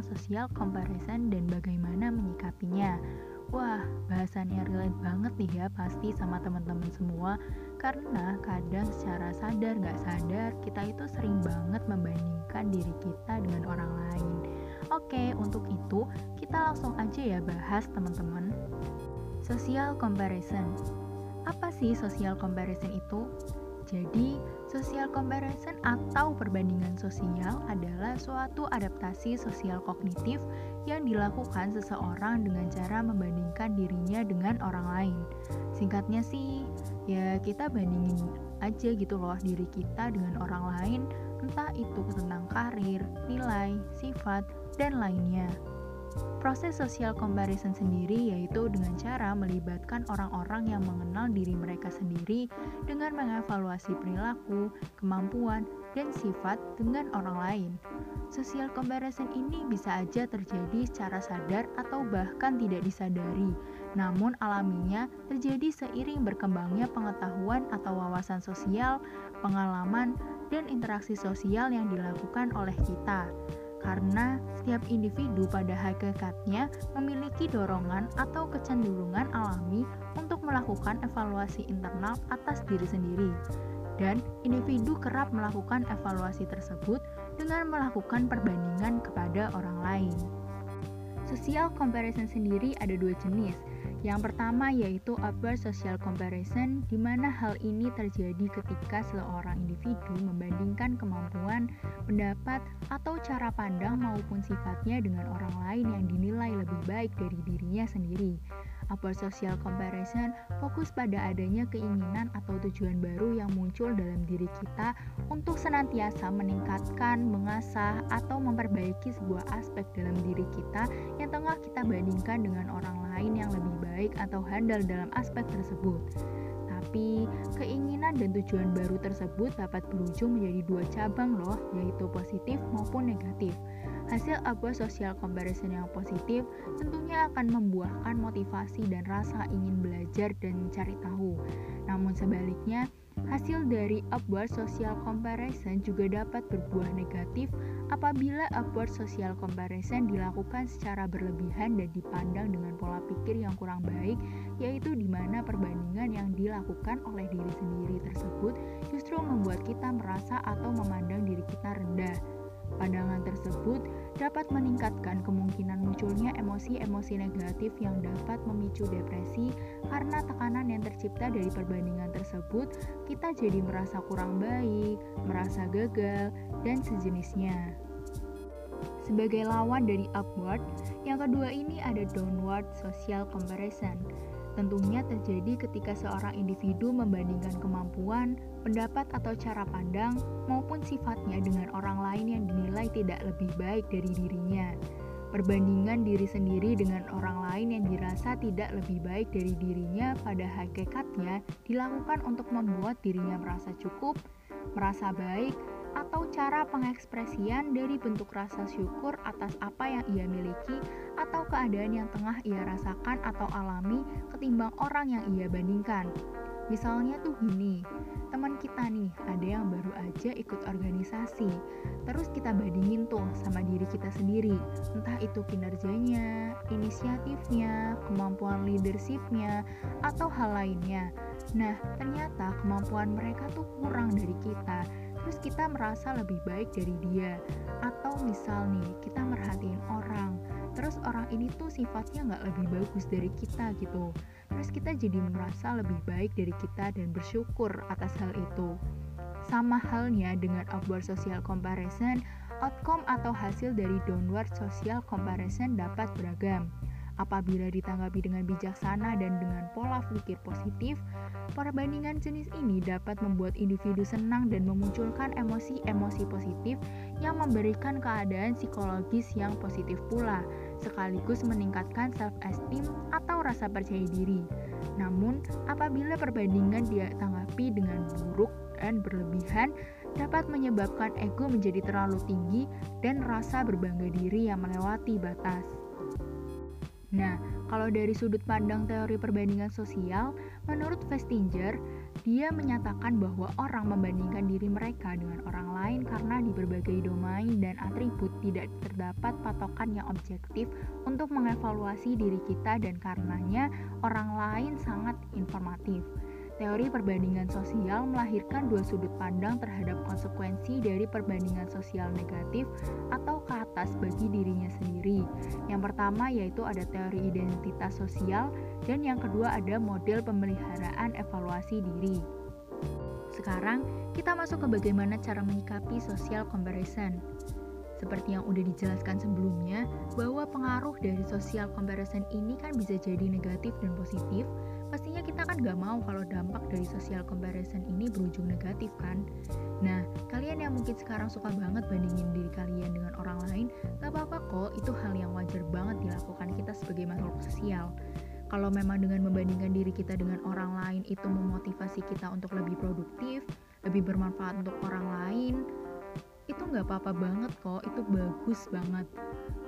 tentang social comparison dan bagaimana menyikapinya. Wah, bahasannya relate banget nih ya pasti sama teman-teman semua Karena kadang secara sadar gak sadar kita itu sering banget membandingkan diri kita dengan orang lain Oke, untuk itu kita langsung aja ya bahas teman-teman Social comparison Apa sih social comparison itu? Jadi, social comparison atau perbandingan sosial adalah suatu adaptasi sosial kognitif yang dilakukan seseorang dengan cara membandingkan dirinya dengan orang lain. Singkatnya sih, ya kita bandingin aja gitu loh diri kita dengan orang lain, entah itu tentang karir, nilai, sifat, dan lainnya. Proses social comparison sendiri yaitu dengan cara melibatkan orang-orang yang mengenal diri mereka sendiri dengan mengevaluasi perilaku, kemampuan, dan sifat dengan orang lain. Social comparison ini bisa aja terjadi secara sadar atau bahkan tidak disadari, namun alaminya terjadi seiring berkembangnya pengetahuan atau wawasan sosial, pengalaman, dan interaksi sosial yang dilakukan oleh kita karena setiap individu pada hakikatnya memiliki dorongan atau kecenderungan alami untuk melakukan evaluasi internal atas diri sendiri. Dan individu kerap melakukan evaluasi tersebut dengan melakukan perbandingan kepada orang lain. Social comparison sendiri ada dua jenis, yang pertama yaitu upward social comparison, di mana hal ini terjadi ketika seorang individu membandingkan kemampuan, pendapat, atau cara pandang maupun sifatnya dengan orang lain yang dinilai lebih baik dari dirinya sendiri. Upward social comparison fokus pada adanya keinginan atau tujuan baru yang muncul dalam diri kita untuk senantiasa meningkatkan, mengasah, atau memperbaiki sebuah aspek dalam diri kita yang tengah kita bandingkan dengan orang lain yang lebih baik atau handal dalam aspek tersebut. Tapi, keinginan dan tujuan baru tersebut dapat berujung menjadi dua cabang loh, yaitu positif maupun negatif. Hasil upward social comparison yang positif tentunya akan membuahkan motivasi dan rasa ingin belajar dan mencari tahu. Namun sebaliknya, hasil dari upward social comparison juga dapat berbuah negatif apabila upward social comparison dilakukan secara berlebihan dan dipandang dengan pola pikir yang kurang baik, yaitu di mana perbandingan yang dilakukan oleh diri sendiri tersebut justru membuat kita merasa atau memandang diri kita rendah. Pandangan tersebut dapat meningkatkan kemungkinan munculnya emosi-emosi negatif yang dapat memicu depresi karena tekanan yang tercipta dari perbandingan tersebut, kita jadi merasa kurang baik, merasa gagal, dan sejenisnya. Sebagai lawan dari upward, yang kedua ini ada downward social comparison tentunya terjadi ketika seorang individu membandingkan kemampuan, pendapat atau cara pandang maupun sifatnya dengan orang lain yang dinilai tidak lebih baik dari dirinya. Perbandingan diri sendiri dengan orang lain yang dirasa tidak lebih baik dari dirinya pada hakikatnya dilakukan untuk membuat dirinya merasa cukup, merasa baik, atau cara pengekspresian dari bentuk rasa syukur atas apa yang ia miliki atau keadaan yang tengah ia rasakan atau alami ketimbang orang yang ia bandingkan. Misalnya tuh gini, teman kita nih ada yang baru aja ikut organisasi, terus kita bandingin tuh sama diri kita sendiri, entah itu kinerjanya, inisiatifnya, kemampuan leadershipnya, atau hal lainnya. Nah, ternyata kemampuan mereka tuh kurang dari kita, terus kita merasa lebih baik dari dia. Atau misal nih kita merhatiin orang terus orang ini tuh sifatnya nggak lebih bagus dari kita gitu. Terus kita jadi merasa lebih baik dari kita dan bersyukur atas hal itu. Sama halnya dengan upward social comparison outcome atau hasil dari downward social comparison dapat beragam Apabila ditanggapi dengan bijaksana dan dengan pola pikir positif, perbandingan jenis ini dapat membuat individu senang dan memunculkan emosi-emosi positif yang memberikan keadaan psikologis yang positif pula, sekaligus meningkatkan self-esteem atau rasa percaya diri. Namun, apabila perbandingan ditanggapi dengan buruk dan berlebihan, dapat menyebabkan ego menjadi terlalu tinggi dan rasa berbangga diri yang melewati batas. Nah, Kalau dari sudut pandang teori perbandingan sosial, menurut Festinger, dia menyatakan bahwa orang membandingkan diri mereka dengan orang lain karena di berbagai domain dan atribut tidak terdapat patokan yang objektif untuk mengevaluasi diri kita dan karenanya orang lain sangat informatif. Teori perbandingan sosial melahirkan dua sudut pandang terhadap konsekuensi dari perbandingan sosial negatif atau ke atas bagi dirinya sendiri. Yang pertama yaitu ada teori identitas sosial dan yang kedua ada model pemeliharaan evaluasi diri. Sekarang kita masuk ke bagaimana cara menyikapi social comparison. Seperti yang udah dijelaskan sebelumnya, bahwa pengaruh dari social comparison ini kan bisa jadi negatif dan positif, pastinya kita kan gak mau kalau dampak dari social comparison ini berujung negatif kan nah kalian yang mungkin sekarang suka banget bandingin diri kalian dengan orang lain gak apa-apa kok itu hal yang wajar banget dilakukan kita sebagai makhluk sosial kalau memang dengan membandingkan diri kita dengan orang lain itu memotivasi kita untuk lebih produktif, lebih bermanfaat untuk orang lain, itu nggak apa-apa banget kok, itu bagus banget.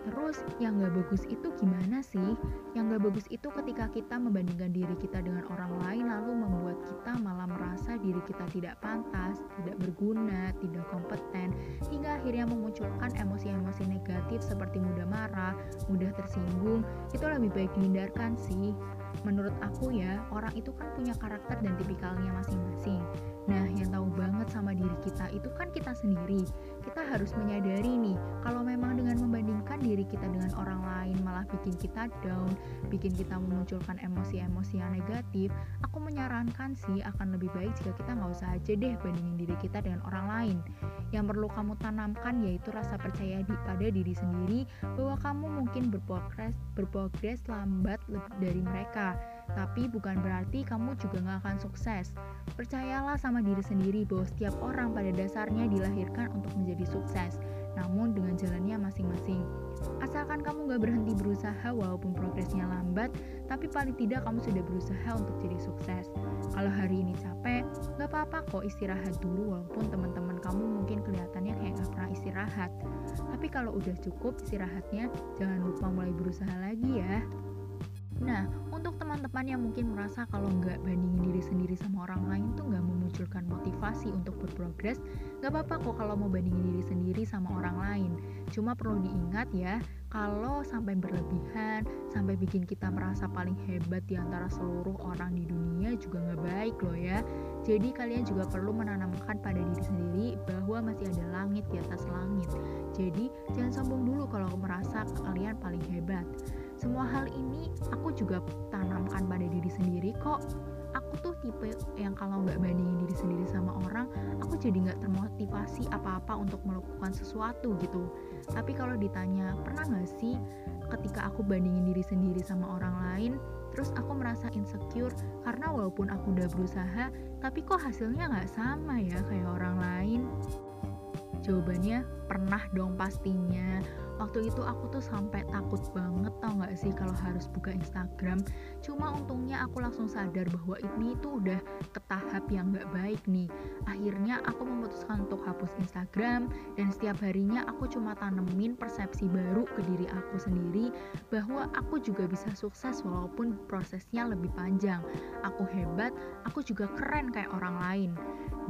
Terus yang gak bagus itu gimana sih? Yang gak bagus itu ketika kita membandingkan diri kita dengan orang lain lalu membuat kita malah merasa diri kita tidak pantas, tidak berguna, tidak kompeten, hingga akhirnya memunculkan emosi-emosi negatif seperti mudah marah, mudah tersinggung, itu lebih baik dihindarkan sih. Menurut aku ya, orang itu kan punya karakter dan tipikalnya masing-masing. Nah, yang tahu banget sama diri kita itu kan kita sendiri. Kita harus menyadari nih, kalau memang dengan membandingkan diri kita dengan orang lain malah bikin kita down, bikin kita memunculkan emosi-emosi yang negatif, aku menyarankan sih akan lebih baik jika kita nggak usah aja deh bandingin diri kita dengan orang lain. Yang perlu kamu tanamkan yaitu rasa percaya di, pada diri sendiri bahwa kamu mungkin berprogres, berprogres lambat dari mereka tapi bukan berarti kamu juga gak akan sukses. Percayalah sama diri sendiri bahwa setiap orang pada dasarnya dilahirkan untuk menjadi sukses, namun dengan jalannya masing-masing. Asalkan kamu gak berhenti berusaha walaupun progresnya lambat, tapi paling tidak kamu sudah berusaha untuk jadi sukses. Kalau hari ini capek, gak apa-apa kok istirahat dulu walaupun teman-teman kamu mungkin kelihatannya kayak gak pernah istirahat. Tapi kalau udah cukup istirahatnya, jangan lupa mulai berusaha lagi ya. Nah, untuk teman-teman yang mungkin merasa kalau nggak bandingin diri sendiri sama orang lain tuh memunculkan motivasi untuk berprogres, nggak apa-apa kok kalau mau bandingin diri sendiri sama orang lain. Cuma perlu diingat ya, kalau sampai berlebihan, sampai bikin kita merasa paling hebat di antara seluruh orang di dunia juga nggak baik loh ya. Jadi kalian juga perlu menanamkan pada diri sendiri bahwa masih ada langit di atas langit. Jadi jangan sombong dulu kalau merasa kalian paling hebat. Semua hal ini aku juga tanamkan pada diri sendiri kok. Aku tuh tipe yang kalau nggak bandingin diri sendiri sama orang, aku jadi nggak termotivasi apa-apa untuk melakukan sesuatu gitu. Tapi kalau ditanya, pernah nggak sih ketika aku bandingin diri sendiri sama orang lain, terus aku merasa insecure karena walaupun aku udah berusaha, tapi kok hasilnya nggak sama ya kayak orang lain? Jawabannya pernah dong pastinya waktu itu aku tuh sampai takut banget tau gak sih kalau harus buka Instagram. Cuma untungnya aku langsung sadar bahwa ini tuh udah ke tahap yang gak baik nih. Akhirnya aku memutuskan untuk hapus Instagram dan setiap harinya aku cuma tanemin persepsi baru ke diri aku sendiri bahwa aku juga bisa sukses walaupun prosesnya lebih panjang. Aku hebat aku juga keren kayak orang lain.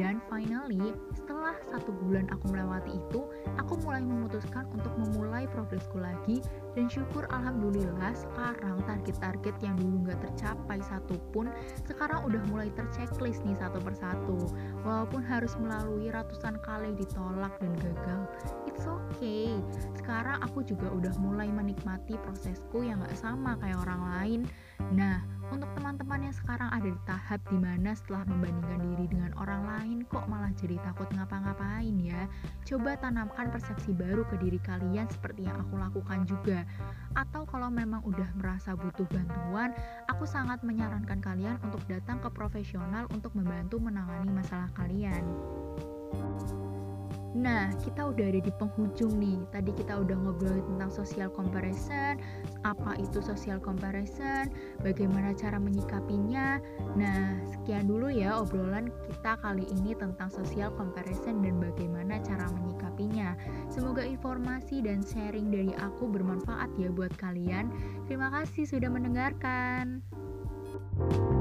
Dan finally setelah satu bulan aku melewati itu aku mulai memutuskan untuk memulai mulai progresku lagi dan syukur alhamdulillah sekarang target-target yang dulu nggak tercapai satu pun sekarang udah mulai terchecklist nih satu persatu. Walaupun harus melalui ratusan kali ditolak dan gagal it's okay. Sekarang aku juga udah mulai menikmati prosesku yang gak sama kayak orang lain. Nah untuk teman-teman yang sekarang ada di tahap di mana setelah membandingkan diri dengan orang lain kok malah jadi takut ngapa-ngapain ya? Coba tanamkan persepsi baru ke diri kalian seperti yang aku lakukan juga atau kalau memang udah merasa butuh bantuan aku sangat menyarankan kalian untuk datang ke profesional untuk membantu menangani masalah kalian Nah, kita udah ada di penghujung nih. Tadi kita udah ngobrol tentang social comparison, apa itu social comparison, bagaimana cara menyikapinya. Nah, sekian dulu ya obrolan kita kali ini tentang social comparison dan bagaimana cara menyikapinya. Semoga informasi dan sharing dari aku bermanfaat ya buat kalian. Terima kasih sudah mendengarkan. thank you